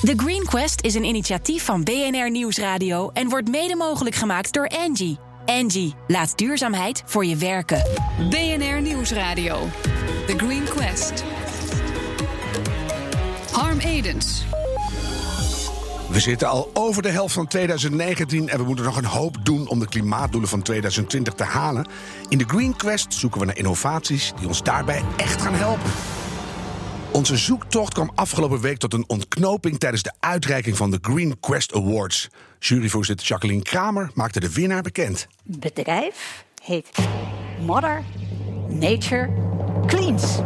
The Green Quest is een initiatief van BNR Nieuwsradio en wordt mede mogelijk gemaakt door Angie. Angie, laat duurzaamheid voor je werken. BNR Nieuwsradio. The Green Quest. Harm Edens. We zitten al over de helft van 2019 en we moeten nog een hoop doen om de klimaatdoelen van 2020 te halen. In de Green Quest zoeken we naar innovaties die ons daarbij echt gaan helpen. Onze zoektocht kwam afgelopen week tot een ontknoping tijdens de uitreiking van de Green Quest Awards. Juryvoorzitter Jacqueline Kramer maakte de winnaar bekend. Het bedrijf heet Mother Nature Cleans.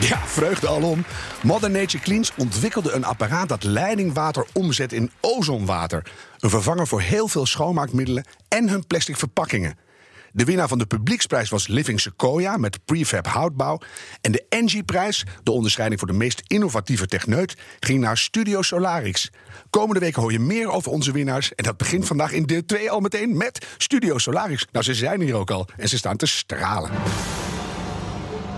Ja, vreugde alom. Mother Nature Cleans ontwikkelde een apparaat dat leidingwater omzet in ozonwater. Een vervanger voor heel veel schoonmaakmiddelen en hun plastic verpakkingen. De winnaar van de publieksprijs was Living Sequoia met prefab houtbouw. En de Engie-prijs, de onderscheiding voor de meest innovatieve techneut, ging naar Studio Solarix. Komende weken hoor je meer over onze winnaars. En dat begint vandaag in deel 2 al meteen met Studio Solarix. Nou, ze zijn hier ook al en ze staan te stralen.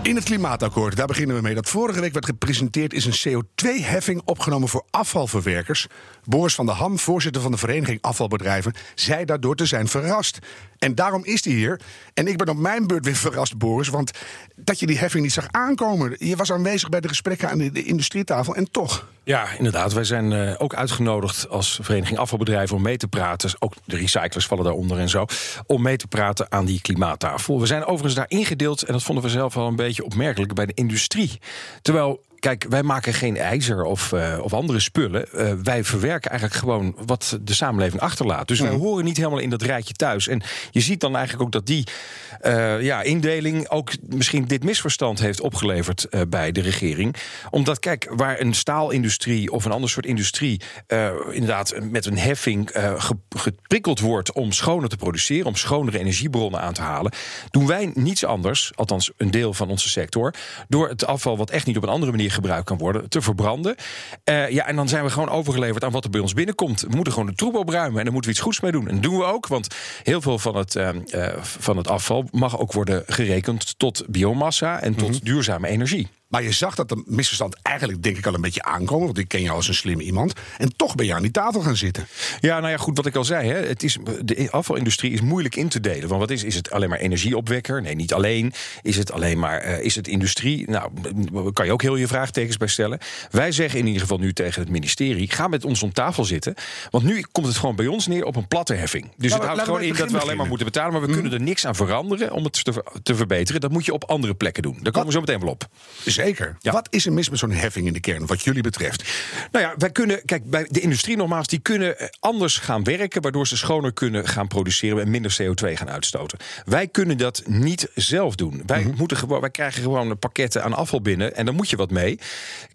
In het klimaatakkoord, daar beginnen we mee. Dat vorige week werd gepresenteerd, is een CO2-heffing opgenomen voor afvalverwerkers. Boris van der Ham, voorzitter van de Vereniging Afvalbedrijven, zei daardoor te zijn verrast. En daarom is hij hier. En ik ben op mijn beurt weer verrast, Boris, want dat je die heffing niet zag aankomen. Je was aanwezig bij de gesprekken aan de, de industrietafel en toch. Ja, inderdaad. Wij zijn uh, ook uitgenodigd als Vereniging Afvalbedrijven om mee te praten. Ook de recyclers vallen daaronder en zo. Om mee te praten aan die klimaattafel. We zijn overigens daar ingedeeld, en dat vonden we zelf wel een beetje opmerkelijk, bij de industrie. Terwijl Kijk, wij maken geen ijzer of, uh, of andere spullen. Uh, wij verwerken eigenlijk gewoon wat de samenleving achterlaat. Dus wij horen niet helemaal in dat rijtje thuis. En je ziet dan eigenlijk ook dat die uh, ja, indeling ook misschien dit misverstand heeft opgeleverd bij de regering. Omdat, kijk, waar een staalindustrie of een ander soort industrie inderdaad met een heffing geprikkeld wordt om schoner te produceren, om schonere energiebronnen aan te halen, doen wij niets anders, althans een deel van onze sector, door het afval wat echt niet op een andere manier gebruikt kan worden, te verbranden. Uh, ja, en dan zijn we gewoon overgeleverd aan wat er bij ons binnenkomt. We moeten gewoon de troep opruimen en daar moeten we iets goeds mee doen. En dat doen we ook, want heel veel van het, uh, uh, van het afval mag ook worden gerekend tot biomassa en tot mm -hmm. duurzame energie. Maar je zag dat de misverstand eigenlijk, denk ik, al een beetje aankomen. Want ik ken jou als een slim iemand. En toch ben je aan die tafel gaan zitten. Ja, nou ja, goed, wat ik al zei. Hè, het is, de afvalindustrie is moeilijk in te delen. Want wat is, is het alleen maar energieopwekker? Nee, niet alleen. Is het alleen maar, uh, is het industrie? Nou, kan je ook heel je vraagtekens bij stellen. Wij zeggen in ieder geval nu tegen het ministerie: ga met ons om tafel zitten. Want nu komt het gewoon bij ons neer op een platte heffing. Dus Nou, het houdt gewoon in dat we alleen maar moeten betalen. Maar we kunnen er niks aan veranderen om het te, te verbeteren. Dat moet je op andere plekken doen. Daar komen we zo meteen wel op. Zeker. Wat is er mis met zo'n heffing in de kern, wat jullie betreft? Nou ja, wij kunnen, kijk, bij de industrie nogmaals, die kunnen eh, anders gaan werken, waardoor ze schoner kunnen gaan produceren en minder CO2 gaan uitstoten. Wij kunnen dat niet zelf doen. Wij, moeten gewoon, wij krijgen gewoon pakketten aan afval binnen en daar moet je wat mee.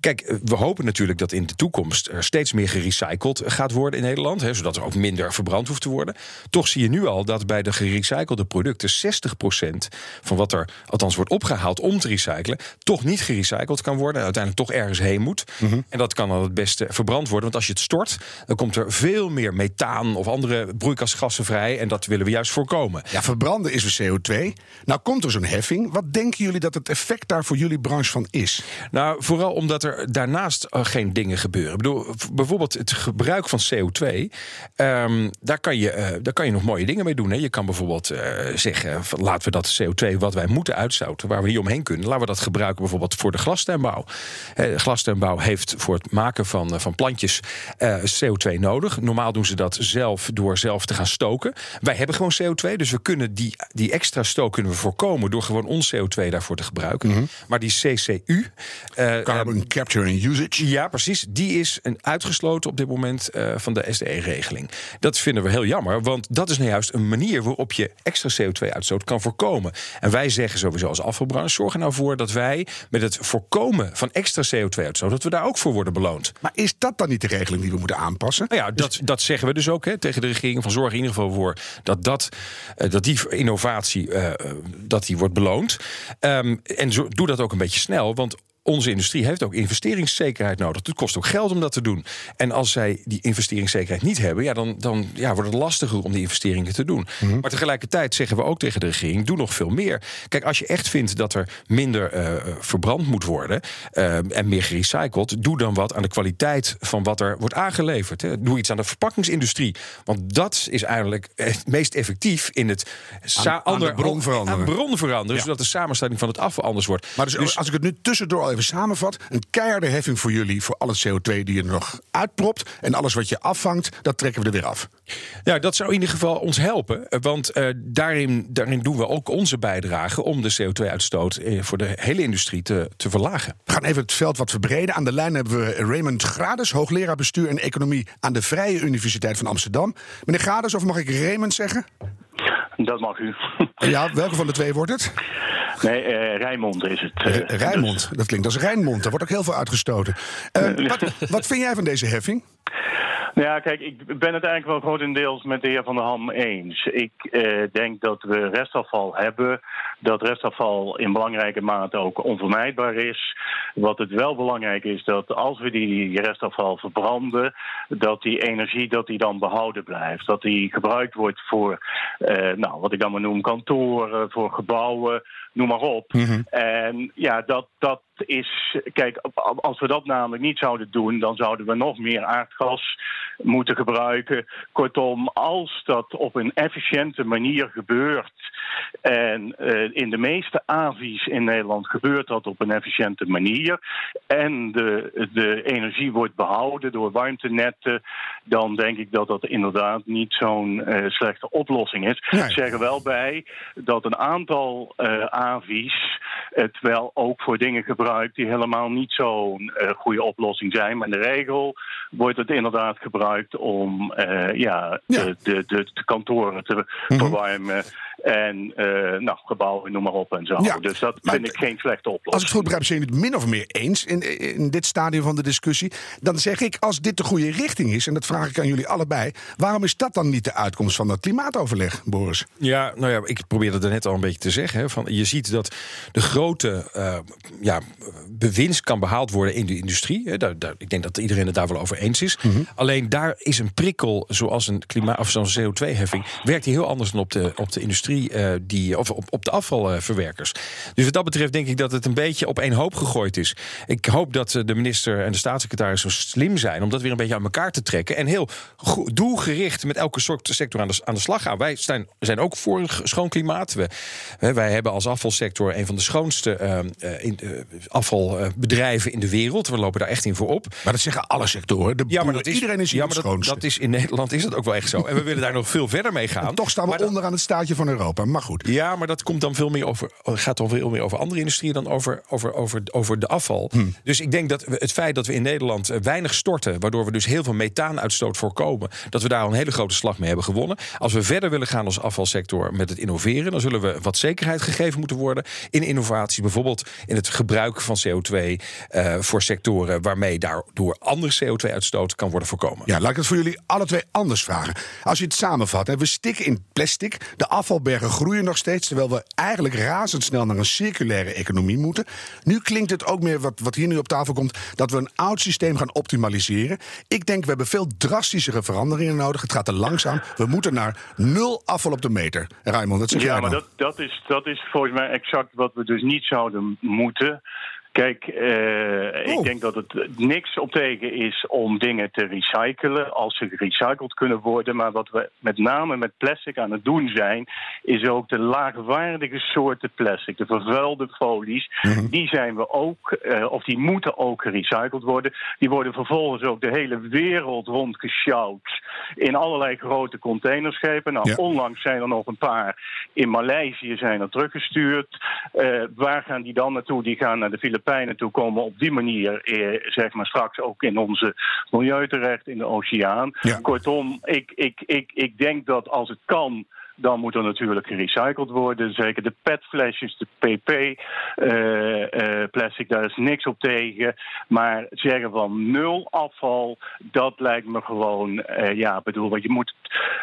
Kijk, eh, we hopen natuurlijk dat in de toekomst er steeds meer gerecycled gaat worden in Nederland, hè, zodat er ook minder verbrand hoeft te worden. Toch zie je nu al dat bij de gerecyclede producten 60% van wat er althans wordt opgehaald om te recyclen, toch niet gerecycled kan worden. En uiteindelijk toch ergens heen moet. En dat kan dan het beste verbrand worden. Want als je het stort, dan komt er veel meer methaan of andere broeikasgassen vrij. En dat willen we juist voorkomen. Ja, verbranden is weer CO2. Nou komt er zo'n heffing. Wat denken jullie dat het effect daar voor jullie branche van is? Nou, vooral omdat er daarnaast uh, geen dingen gebeuren. Ik bedoel, bijvoorbeeld het gebruik van CO2. Um, daar, kan je, uh, daar kan je nog mooie dingen mee doen. Hè. Je kan bijvoorbeeld uh, zeggen: van, laten we dat CO2 wat wij moeten uitstoten, waar we niet omheen kunnen, laten we dat gebruiken bijvoorbeeld voor de glastuinbouw. De glastuinbouw heeft voor het maken van, van plantjes CO2 nodig. Normaal doen ze dat zelf door zelf te gaan stoken. Wij hebben gewoon CO2, dus we kunnen die, die extra stook kunnen we voorkomen door gewoon ons CO2 daarvoor te gebruiken. Mm -hmm. Maar die CCU. Carbon Capture and Usage. Ja, precies. Die is een uitgesloten op dit moment uh, van de SDE-regeling. Dat vinden we heel jammer, want dat is nou juist een manier waarop je extra CO2-uitstoot kan voorkomen. En wij zeggen sowieso als afvalbranche: zorg er nou voor dat wij met het voorkomen van extra CO2-uitstoot, dat we daar ook voor worden beloond. Maar is dat dan niet de regeling die we moeten aanpassen? Nou ja, dat, dat zeggen we dus ook hè, tegen de regering. Van zorg in ieder geval voor dat, dat, uh, dat die innovatie uh, dat die wordt beloond. Um, en zo, doe dat ook een beetje snel, want onze industrie heeft ook investeringszekerheid nodig. Het kost ook geld om dat te doen. En als zij die investeringszekerheid niet hebben, ja, dan, dan ja, wordt het lastiger om die investeringen te doen. Mhm. Maar tegelijkertijd zeggen we ook tegen de regering: doe nog veel meer. Kijk, als je echt vindt dat er minder eh, verbrand moet worden eh, en meer gerecycled, doe dan wat aan de kwaliteit van wat er wordt aangeleverd. Hè. Doe iets aan de verpakkingsindustrie. Want dat is eigenlijk het meest effectief in het aan bron veranderen. aan bron veranderen, Ja. zodat de samenstelling van het afval anders wordt. Maar dus, als ik het nu tussendoor al even samenvat... een keiharde heffing voor jullie voor al het CO2 die je er nog uitpropt... en alles wat je afvangt, dat trekken we er weer af. Ja, dat zou in ieder geval ons helpen. eh, Want eh, daarin, daarin doen we ook onze bijdrage om de CO2-uitstoot eh, voor de hele industrie te, te verlagen. We gaan even het veld wat verbreden. Aan de lijn hebben we Raymond Grades, hoogleraar bestuur en economie... aan de Vrije Universiteit van Amsterdam. Meneer Grades, of mag ik Raymond zeggen? Dat mag u. Ja, welke van de twee wordt het? Nee, eh Rijnmond is het. eh, R- Rijnmond. Dat klinkt als Rijnmond. Daar wordt ook heel veel uitgestoten. Eh, wat, wat vind jij van deze heffing? Nou ja, kijk, ik ben het eigenlijk wel grotendeels met de heer Van der Ham eens. Ik eh, denk dat we restafval hebben, dat restafval in belangrijke mate ook onvermijdbaar is. Wat het wel belangrijk is, dat als we die restafval verbranden, dat die energie dat die dan behouden blijft. Dat die gebruikt wordt voor, eh, nou, wat ik dan maar noem, kantoren, voor gebouwen, noem maar op. En ja, dat, dat is, kijk, als we dat namelijk niet zouden doen, dan zouden we nog meer aardgas moeten gebruiken. Kortom, als dat op een efficiënte manier gebeurt, en eh, in de meeste avies in Nederland gebeurt dat op een efficiënte manier, en de, de energie wordt behouden door warmtenetten, dan denk ik dat dat inderdaad niet zo'n eh, slechte oplossing is. Nee. Ik zeg er wel bij dat een aantal eh avies het wel ook voor dingen gebruikt die helemaal niet zo'n eh, goede oplossing zijn. Maar in de regel wordt het inderdaad gebruikt om eh, ja, Ja. De, de, de, de kantoren te verwarmen. En eh, nou, gebouwen, noem maar op en zo. Ja, dus dat maar vind ik geen slechte oplossing. Als ik het goed begrijp, zijn jullie het min of meer eens in, in dit stadium van de discussie. Dan zeg ik, als dit de goede richting is, en dat vraag ik aan jullie allebei, waarom is dat dan niet de uitkomst van dat klimaatoverleg, Boris? Ja, nou ja, ik probeerde het net al een beetje te zeggen. Hè, van, je ziet dat de grote eh, ja, bewinst kan behaald worden in de industrie. Hè, daar, daar, ik denk dat iedereen het daar wel over eens is. Alleen daar is een prikkel, zoals een klimaat of zo'n CO2-heffing, werkt die heel anders dan op de, op de industrie, eh, die, of op, op de afvalverwerkers. Dus wat dat betreft denk ik dat het een beetje op één hoop gegooid is. Ik hoop dat eh, de minister en de staatssecretaris zo slim zijn om dat weer een beetje aan elkaar te trekken. En heel doelgericht met elke soort sector aan de, aan de slag gaan. Wij zijn, zijn ook voor een schoon klimaat. We, hè, wij hebben als afvalsector een van de schoonste eh, eh, in, afvalbedrijven in de wereld. We lopen daar echt in voor op. Maar dat zeggen alle sectoren. De boeren, iedereen is hier ja, maar dat, dat is in Nederland is dat ook wel echt zo. En we willen daar nog veel verder mee gaan. En toch staan we Maar dat- onderaan het staatje van Europa. Maar goed. ja, maar dat komt dan veel meer over, gaat dan veel meer over andere industrieën dan over, over, over, over de afval. Hmm. Dus ik denk dat het feit dat we in Nederland eh, weinig storten, waardoor we dus heel veel methaanuitstoot voorkomen, dat we daar al een hele grote slag mee hebben gewonnen. Als we verder willen gaan als afvalsector met het innoveren, dan zullen we wat zekerheid gegeven moeten worden in innovatie, bijvoorbeeld in het gebruik van CO2 eh, voor sectoren waarmee daardoor andere CO2-uitstoot kan worden voorkomen. Ja, laat ik het voor jullie alle twee anders vragen. Als je het samenvat, hè, we stikken in plastic. De afvalbergen groeien nog steeds, terwijl we eigenlijk razendsnel naar een circulaire economie moeten. Nu klinkt het ook meer, wat, wat hier nu op tafel komt, dat we een oud systeem gaan optimaliseren. Ik denk, we hebben veel drastischere veranderingen nodig. Het gaat te langzaam. We moeten naar nul afval op de meter. Raymond, dat zeg jij Ja, maar dat, dat, is, dat is volgens mij exact wat we dus niet zouden moeten. Kijk, eh, Oh. ik denk dat het niks op tegen is om dingen te recyclen als ze gerecycled kunnen worden. Maar wat we met name met plastic aan het doen zijn, is ook de laagwaardige soorten plastic, de vervuilde folies, die zijn we ook, eh, of die moeten ook gerecycled worden. Die worden vervolgens ook de hele wereld rondgesjouwd in allerlei grote containerschepen. Nou, Ja. onlangs zijn er nog een paar in Maleisië zijn er teruggestuurd. Eh, waar gaan die dan naartoe? Die gaan naar de Filipijnen toe, komen op die manier eh, zeg maar straks ook in onze milieu terecht, in de oceaan. Ja. Kortom, ik, ik, ik, ik denk dat als het kan. Dan moet er natuurlijk gerecycled worden. Zeker de petflesjes, de PP-plastic, daar is niks op tegen. Maar zeggen van nul afval, dat lijkt me gewoon, eh, ja, bedoel, want je moet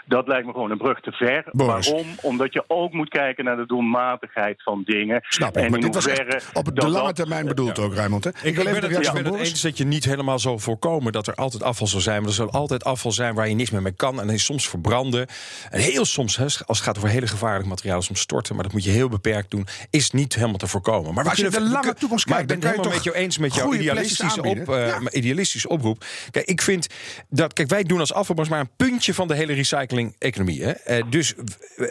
Dat lijkt me gewoon een brug te ver. Boris. Waarom? Omdat je ook moet kijken naar de doelmatigheid van dingen. Snap ik, En maar dit was hoeverre echt op de dat lange dat- termijn bedoeld ook, Raymond. Hè? Ik, wil ik even ben het, ik ben van het eens dat je niet helemaal zal voorkomen dat er altijd afval zal zijn. Maar er zal altijd afval zijn waar je niks meer mee kan. En soms verbranden. En heel soms, hè, als het gaat over hele gevaarlijke materialen, soms storten. Maar dat moet je heel beperkt doen. Is niet helemaal te voorkomen. Maar, we als je de lange toekomst Maar ik kijkt, ben het helemaal met jou eens met jouw idealistische, op, eh, Ja. idealistische oproep. Kijk, ik vind dat. Kijk, wij doen als afvalbranche maar een puntje van de hele recycling-economie. Hè? Eh, dus,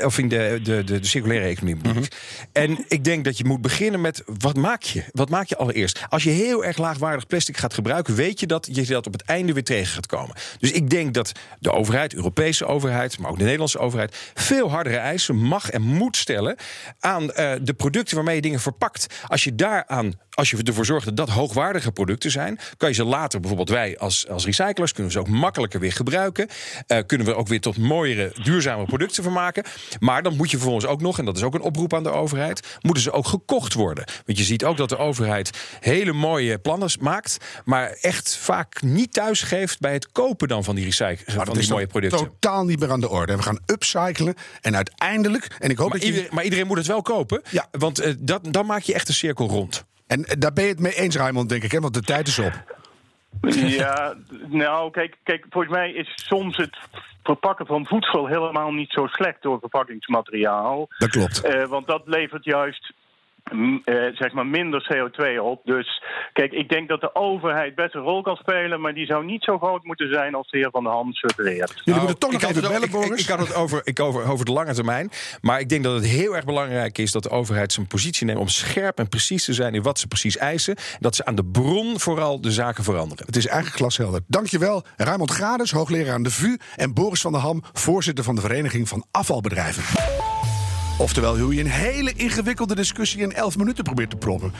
of in de, de, de, de circulaire economie. ik. En ik denk dat je moet beginnen met wat maak je? Wat maak je allereerst? Als je heel erg laagwaardig plastic gaat gebruiken, weet je dat je dat op het einde weer tegen gaat komen. Dus ik denk dat de overheid, Europese overheid, maar ook de Nederlandse overheid, veel hardere eisen mag en moet stellen aan eh, de producten waarmee je dingen verpakt. Als je daaraan, als je ervoor zorgt dat dat hoogwaardige producten zijn, kan je ze later, bijvoorbeeld wij als, als recyclers, kunnen we ze ook makkelijker weer gebruiken. Eh, kunnen we ook weer tot mooiere, duurzame producten van maken. Maar dan moet je vervolgens ook nog, en dat is ook een oproep aan de overheid, moeten ze ook gekocht worden. Want je ziet ook dat de overheid hele mooie plannen maakt, maar echt vaak niet thuis geeft bij het kopen dan van die recyclen, van dat die is mooie producten. totaal niet meer aan de orde. We gaan upcyclen. En uiteindelijk, en ik hoop Maar dat je... iedereen, maar iedereen moet het wel kopen, Ja. want eh, dat, dan maak je echt een cirkel rond. En eh, daar ben je het mee eens, Raymond, denk ik, hè? want de tijd is op. Ja, nou, kijk, kijk, volgens mij is soms het verpakken van voedsel helemaal niet zo slecht door verpakkingsmateriaal. Dat klopt. Eh, want dat levert juist eh, zeg maar minder CO2 op. Dus kijk, ik denk dat de overheid best een rol kan spelen, maar die zou niet zo groot moeten zijn als de heer Van der Ham suggereert. Jullie moeten toch Nou, nog had even het bellen, Boris. Ik, ik had het over, ik over, over de lange termijn. Maar ik denk dat het heel erg belangrijk is dat de overheid zijn positie neemt om scherp en precies te zijn in wat ze precies eisen. Dat ze aan de bron vooral de zaken veranderen. Het is eigenlijk glashelder. Dankjewel, Raymond Grades, hoogleraar aan de VU... en Boris van der Ham, voorzitter van de Vereniging van Afvalbedrijven. Oftewel, hoe je een hele ingewikkelde discussie in 11 minuten probeert te proppen.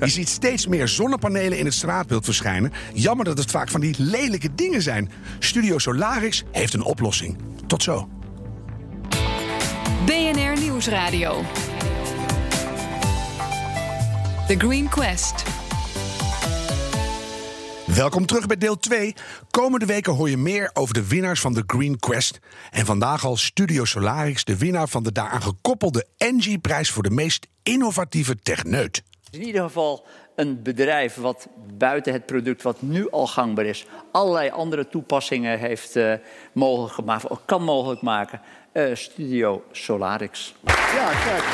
Je ziet steeds meer zonnepanelen in het straatbeeld verschijnen. Jammer dat het vaak van die lelijke dingen zijn. Studio Solarix heeft een oplossing. Tot zo. BNR Nieuwsradio. The Green Quest. Welkom terug bij deel 2. Komende weken hoor je meer over de winnaars van de Green Quest. En vandaag al Studio Solarix, de winnaar van de daaraan gekoppelde Engie-prijs voor de meest innovatieve techneut. in ieder geval een bedrijf wat buiten het product wat nu al gangbaar is, allerlei andere toepassingen heeft eh, mogelijk gemaakt, of kan mogelijk maken. Eh, Studio Solarix. Ja, kijk.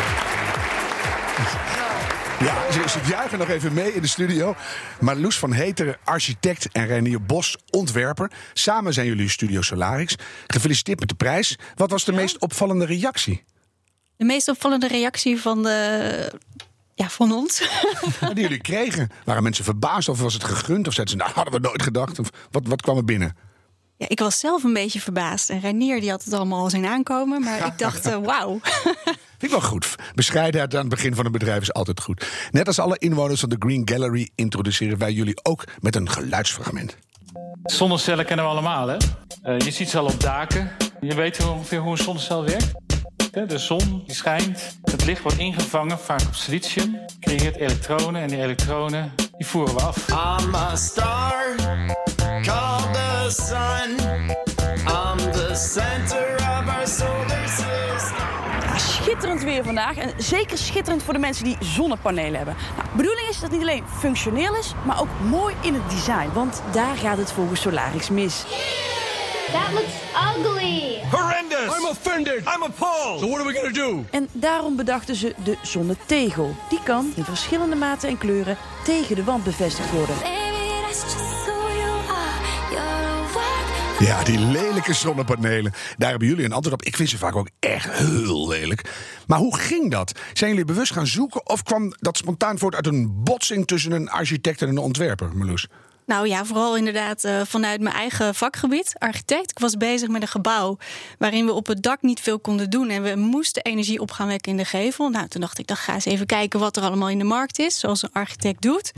Ja, ze, ze juichen nog even mee in de studio. Marloes van Heteren, architect en Reinier Bos, ontwerper. Samen zijn jullie Studio Solarix. Gefeliciteerd met de prijs. Wat was de meest opvallende reactie De meest opvallende reactie van, de, ja, van ons. die jullie kregen? Waren mensen verbaasd of was het gegund? Of zeiden ze, nou hadden we nooit gedacht? Of wat, wat kwam er binnen? Ja, ik was zelf een beetje verbaasd. En Reinier die had het allemaal al zien aankomen. Maar ik dacht, eh, wauw. Vind ik wel goed. Bescheidenheid aan het begin van een bedrijf is altijd goed. Net als alle inwoners van de Green Gallery introduceren wij jullie ook met een geluidsfragment. Zonnecellen kennen we allemaal, hè? Eh, je ziet ze al op daken. Je weet ongeveer hoe een zonnecel werkt. Hè, De zon die schijnt, het licht wordt ingevangen, vaak op silicium. Creëert elektronen en die elektronen die voeren we af. I'm a star called the sun. Schitterend weer vandaag en zeker schitterend voor de mensen die zonnepanelen hebben. Nou, de bedoeling is dat het niet alleen functioneel is, maar ook mooi in het design. Want daar gaat het volgens Solarix mis. That looks ugly. Horrendous! I'm offended! I'm appalled! So what are we gonna do? En daarom bedachten ze de zonnetegel. Die kan in verschillende maten en kleuren tegen de wand bevestigd worden. Ja, die lelijke zonnepanelen. Daar hebben jullie een antwoord op. Ik vind ze vaak ook echt heel lelijk. Maar hoe ging dat? Zijn jullie bewust gaan zoeken of kwam dat spontaan voort uit een botsing tussen een architect en een ontwerper, Marloes? Nou ja, vooral inderdaad eh, vanuit mijn eigen vakgebied, architect. Ik was bezig met een gebouw waarin we op het dak niet veel konden doen. En we moesten energie op gaan wekken in de gevel. Nou, toen dacht ik, dan ga eens even kijken wat er allemaal in de markt is. Zoals een architect doet.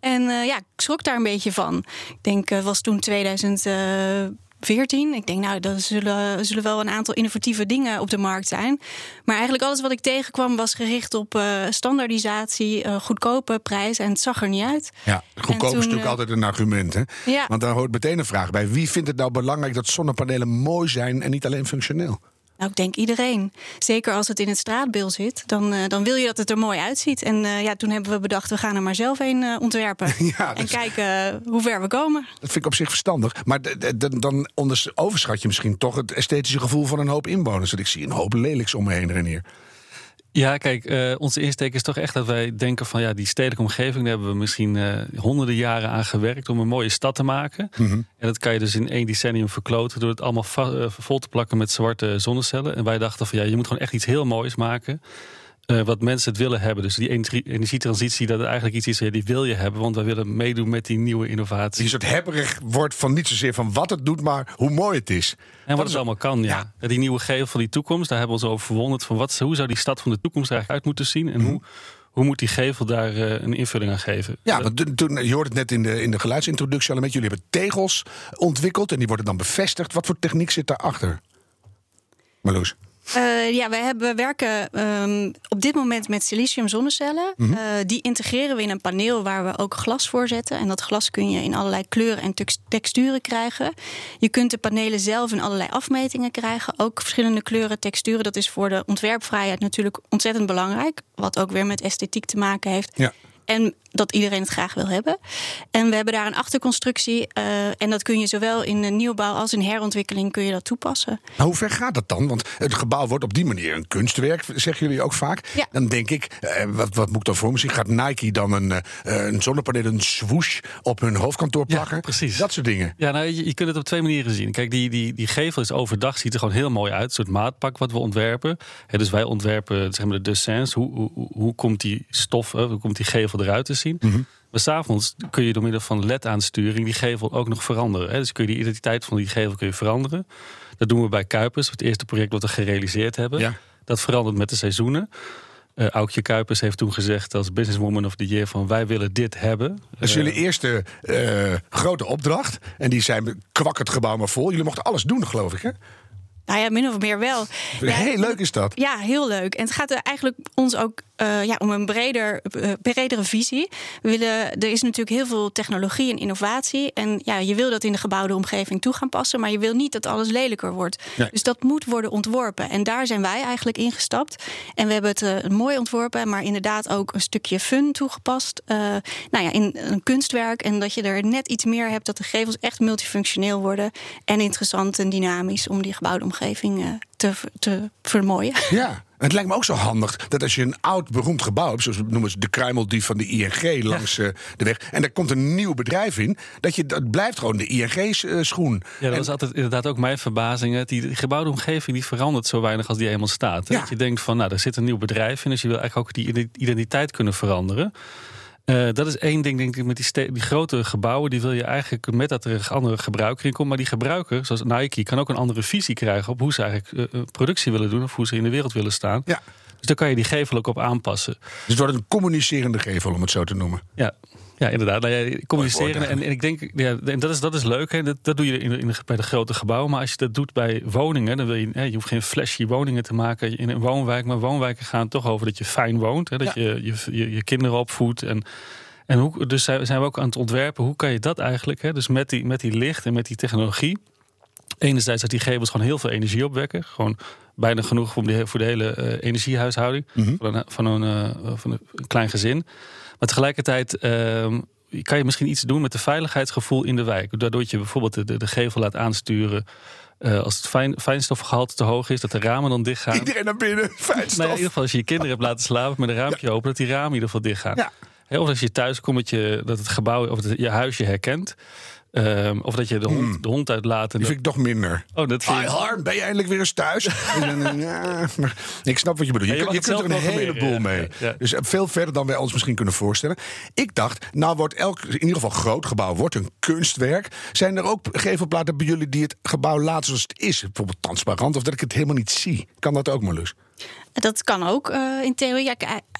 En eh, ja, ik schrok daar een beetje van. Ik denk, het was toen 2004 14. Ik denk, nou, er zullen, zullen wel een aantal innovatieve dingen op de markt zijn. Maar eigenlijk alles wat ik tegenkwam was gericht op eh, standaardisatie, eh, goedkope prijs. En het zag er niet uit. Ja, goedkoop toen, is natuurlijk eh, altijd een argument. Hè? Ja. Want daar hoort meteen een vraag bij. Wie vindt het nou belangrijk dat zonnepanelen mooi zijn en niet alleen functioneel? Nou, ik denk iedereen. Zeker als het in het straatbeeld zit, dan, eh, dan wil je dat het er mooi uitziet. En eh, ja, toen hebben we bedacht, we gaan er maar zelf een eh, ontwerpen. Ja, En dat- kijken hoe ver we komen. Dat vind ik op zich verstandig. Maar dan overschat je misschien toch het esthetische gevoel van een hoop inwoners. Dat ik zie een hoop lelijks om me heen en hier. Ja, kijk, eh, onze insteek is toch echt dat wij denken van ja, die stedelijke omgeving, daar hebben we misschien eh, honderden jaren aan gewerkt om een mooie stad te maken. En dat kan je dus in één decennium verkloten door het allemaal eh, vol te plakken met zwarte zonnecellen. En wij dachten van ja, je moet gewoon echt iets heel moois maken. Eh, wat mensen het willen hebben. Dus die energie- energietransitie, dat is eigenlijk iets is, ja, die wil je hebben. Want wij willen meedoen met die nieuwe innovatie. Die soort hebberig wordt van niet zozeer van wat het doet, maar hoe mooi het is. En wat het allemaal kan, ja. Die nieuwe gevel van die toekomst, daar hebben we ons over verwonderd. Van wat, hoe zou die stad van de toekomst eigenlijk uit moeten zien? En hoe, hoe moet die gevel daar eh, een invulling aan geven? Ja, want toen- toen, je hoorde het net in de, in de geluidsintroductie al een beetje. Jullie hebben tegels ontwikkeld en die worden dan bevestigd. Wat voor techniek zit daarachter? Marloes. Eh, ja, wij hebben, we werken ehm, op dit moment met silicium zonnecellen. Mhm. Eh, die integreren we in een paneel waar we ook glas voor zetten. En dat glas kun je in allerlei kleuren en tex- texturen krijgen. Je kunt de panelen zelf in allerlei afmetingen krijgen. Ook verschillende kleuren, texturen. Dat is voor de ontwerpvrijheid natuurlijk ontzettend belangrijk. Wat ook weer met esthetiek te maken heeft. Ja. En dat iedereen het graag wil hebben. En we hebben daar een achterconstructie. eh, en dat kun je zowel in de nieuwbouw als in herontwikkeling kun je dat toepassen. Maar hoe ver gaat dat dan? Want het gebouw wordt op die manier een kunstwerk, zeggen jullie ook vaak. Ja. Dan denk ik, eh, wat, wat moet ik dan voor me zien? Gaat Nike dan een, eh, een zonnepaneel, een swoosh op hun hoofdkantoor plakken? precies. Dat soort dingen. Ja, nou, je, je kunt het op twee manieren zien. Kijk, die, die, die gevel is overdag, ziet er gewoon heel mooi uit. Een soort maatpak wat we ontwerpen. Dus wij ontwerpen zeg maar, de dessins. Hoe, hoe, hoe- hoe komt die stof, hè, hoe komt die gevel eruit te zien? Maar s'avonds kun je door middel van LED-aansturing die gevel ook nog veranderen. Hè. Dus kun je die identiteit van die gevel kun je veranderen. Dat doen we bij Kuipers, het eerste project wat we gerealiseerd hebben. Ja. Dat verandert met de seizoenen. Eh Aukje Kuipers heeft toen gezegd als businesswoman of the year van wij willen dit hebben. Dat is Eh, jullie eerste eh, grote opdracht. En die zijn kwak het gebouw maar vol. Jullie mochten alles doen, geloof ik, hè? Nou ja, min of meer wel. Ja, Heel leuk is dat. Ja, heel leuk. En het gaat er eigenlijk ons ook eh, ja, om een breder, eh, bredere visie. We willen, er is natuurlijk heel veel technologie en innovatie. En ja, je wil dat in de gebouwde omgeving toe gaan passen. Maar je wil niet dat alles lelijker wordt. Nee. Dus dat moet worden ontworpen. En daar zijn wij eigenlijk ingestapt. En we hebben het eh, mooi ontworpen, maar inderdaad ook een stukje fun toegepast. Nou ja, in een kunstwerk. En dat je er net iets meer hebt, dat de gevels echt multifunctioneel worden. En interessant en dynamisch om die gebouwde omgeving eh, te, te vermooien. Ja. Het lijkt me ook zo handig dat als je een oud beroemd gebouw hebt, zoals we noemen ze de kruimeldief van de ING langs eh, de weg, en daar komt een nieuw bedrijf in, dat je dat blijft gewoon de ING-schoen. Ja, dat was altijd inderdaad ook mijn verbazing. hè. Die, gebouwde omgeving die verandert zo weinig als die eenmaal staat. hè. Dat je denkt van, nou, er zit een nieuw bedrijf in... dus je wil eigenlijk ook die ide- identiteit kunnen veranderen. Eh, dat is één ding, denk ik, met die, grote gebouwen... die wil je eigenlijk met dat er een andere gebruiker in komt. Maar die gebruiker, zoals Nike, kan ook een andere visie krijgen... op hoe ze eigenlijk eh, eh, productie willen doen... of hoe ze in de wereld willen staan. Ja. Dus daar kan je die gevel ook op aanpassen. Dus het wordt een communicerende gevel, om het zo te noemen. Ja, ja inderdaad. Nou ja, communiceren. En, en ik denk, ja, en dat is, dat is leuk. Hè. Dat, dat doe je in, in bij de grote gebouwen. Maar als je dat doet bij woningen, dan wil je, hè, je hoeft geen flashy woningen te maken in een woonwijk. Maar woonwijken gaan toch over dat je fijn woont. Hè, dat je, je, je je kinderen opvoedt. En, en hoe, dus zijn we ook aan het ontwerpen. Hoe kan je dat eigenlijk? Hè, dus met die, met die licht en met die technologie. Enerzijds dat die gevels gewoon heel veel energie opwekken. Gewoon bijna genoeg voor, de, voor de hele eh, energiehuishouding van, een, van, een, eh, van een klein gezin. Maar tegelijkertijd ehm, kan je misschien iets doen met het veiligheidsgevoel in de wijk. Daardoor je bijvoorbeeld de, de, de gevel laat aansturen. eh, als het fijn, fijnstofgehalte te hoog is, dat de ramen dan dicht gaan. Iedereen naar binnen, fijnstof. Ja, in ieder geval als je je kinderen hebt laten slapen met een raampje open, dat die ramen in ieder geval dicht gaan. Ja. Of als je thuis komt, dat, je, dat het gebouw of het, je huisje herkent. Ehm, of dat je de hond, de hond uitlaat. En Die vind ik toch minder. Oh, dat vind Harm, ben je eindelijk weer eens thuis? Ja, maar ik snap wat je bedoelt. Je, Ja, je kunt- je mag kunt er een heleboel mee. Dus veel verder dan wij ons misschien kunnen voorstellen. Ik dacht, nou wordt elk, in ieder geval groot gebouw, wordt een kunstwerk. Zijn er ook gevelplaten bij jullie die het gebouw laten zoals het is? Bijvoorbeeld transparant, of dat ik het helemaal niet zie. Kan dat ook, Marloes? Dat kan ook eh, in theorie. Ja,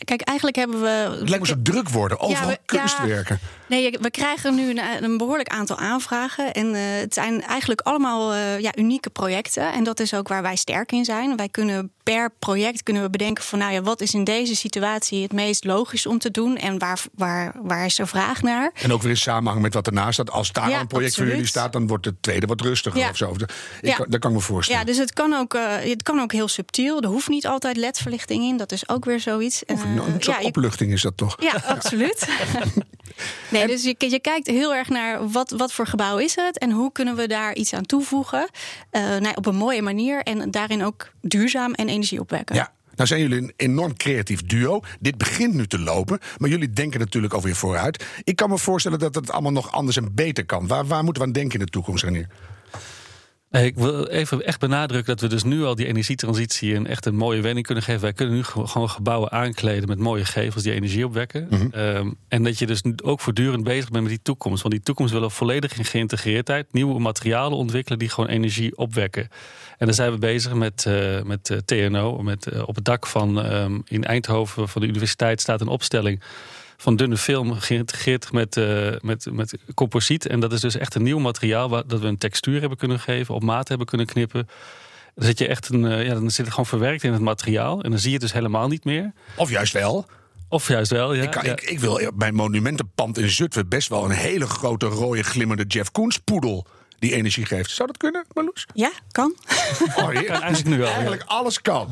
kijk, eigenlijk hebben we. Het lijkt me zo druk worden, overal Ja, we- kunstwerken. Nee, we krijgen nu een, een behoorlijk aantal aanvragen. En eh, het zijn eigenlijk allemaal eh, ja, unieke projecten. En dat is ook waar wij sterk in zijn. Wij kunnen per project kunnen we bedenken van nou ja, wat is in deze situatie het meest logisch om te doen en waar, waar, waar is er vraag naar. En ook weer in samenhang met wat ernaast staat. Als daar Ja, een project voor jullie staat, dan wordt het tweede wat rustiger Ja. of zo. Ik Ja. dat kan ik me voorstellen. Ja, dus het kan, ook, het kan ook heel subtiel. Er hoeft niet altijd ledverlichting in. Dat is ook weer zoiets. Of Eh, een, ja, opluchting is dat toch? Ja, absoluut. nee, dus je, je kijkt heel erg naar wat, wat voor gebouw is het en hoe kunnen we daar iets aan toevoegen. eh, nou, op een mooie manier en daarin ook duurzaam en energie opwekken. Ja. Nou zijn jullie een enorm creatief duo. Dit begint nu te lopen, maar jullie denken natuurlijk alweer vooruit. Ik kan me voorstellen dat het allemaal nog anders en beter kan. Waar, waar moeten we aan denken in de toekomst, Renier? Ik wil even echt benadrukken dat we dus nu al die energietransitie een echt een mooie wending kunnen geven. Wij kunnen nu ge- gewoon gebouwen aankleden met mooie gevels die energie opwekken. Ehm, en dat je dus ook voortdurend bezig bent met die toekomst. Want die toekomst willen we volledig in geïntegreerdheid nieuwe materialen ontwikkelen die gewoon energie opwekken. En daar zijn we bezig met, eh, met eh, TNO. Met, eh, op het dak van ehm, in Eindhoven van de universiteit staat een opstelling van dunne film geïntegreerd met, eh, met, met composiet. En dat is dus echt een nieuw materiaal waar dat we een textuur hebben kunnen geven, op maat hebben kunnen knippen. Dan zit je echt een, eh, ja, dan zit het gewoon verwerkt in het materiaal. En dan zie je het dus helemaal niet meer. Of juist wel. Of juist wel, ja. ik, kan, ja. ik, ik wil bij Monumentenpand in Zutphen best wel een hele grote rode glimmende Jeff Koens poedel die energie geeft. Zou dat kunnen, Marloes? Ja, kan. Oh, heer- Kan eigenlijk nu wel, ja. Eigenlijk alles kan.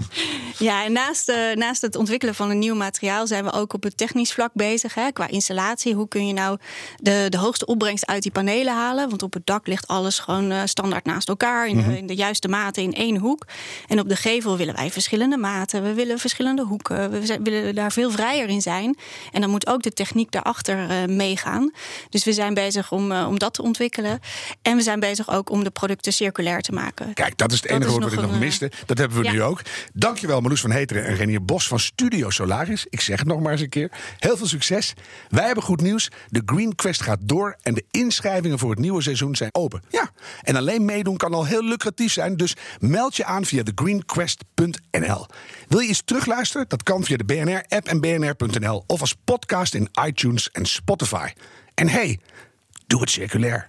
Ja, en naast, eh, naast het ontwikkelen van een nieuw materiaal zijn we ook op het technisch vlak bezig. Hè, qua installatie. Hoe kun je nou de, de hoogste opbrengst uit die panelen halen? Want op het dak ligt alles gewoon eh, standaard naast elkaar. In, de- in de juiste maten in één hoek. En op de gevel willen wij verschillende maten. We willen verschillende hoeken. We zijn- willen daar veel vrijer in zijn. En dan moet ook de techniek daarachter eh, meegaan. Dus we zijn bezig om, om dat te ontwikkelen. En we zijn bezig ook om de producten circulair te maken. Kijk, dat is het enige woord wat ik nog nog een, miste. Dat hebben we ja. nu ook. Dankjewel Marloes van Heteren en Renier Bos van Studio Solaris. Ik zeg het nog maar eens een keer. Heel veel succes. Wij hebben goed nieuws. De Green Quest gaat door en de inschrijvingen voor het nieuwe seizoen zijn open. Ja, en alleen meedoen kan al heel lucratief zijn. Dus meld je aan via thegreenquest.nl. Wil je iets terugluisteren? Dat kan via de BNR-app en bnr.nl. Of als podcast in iTunes en Spotify. En hey, doe het circulair.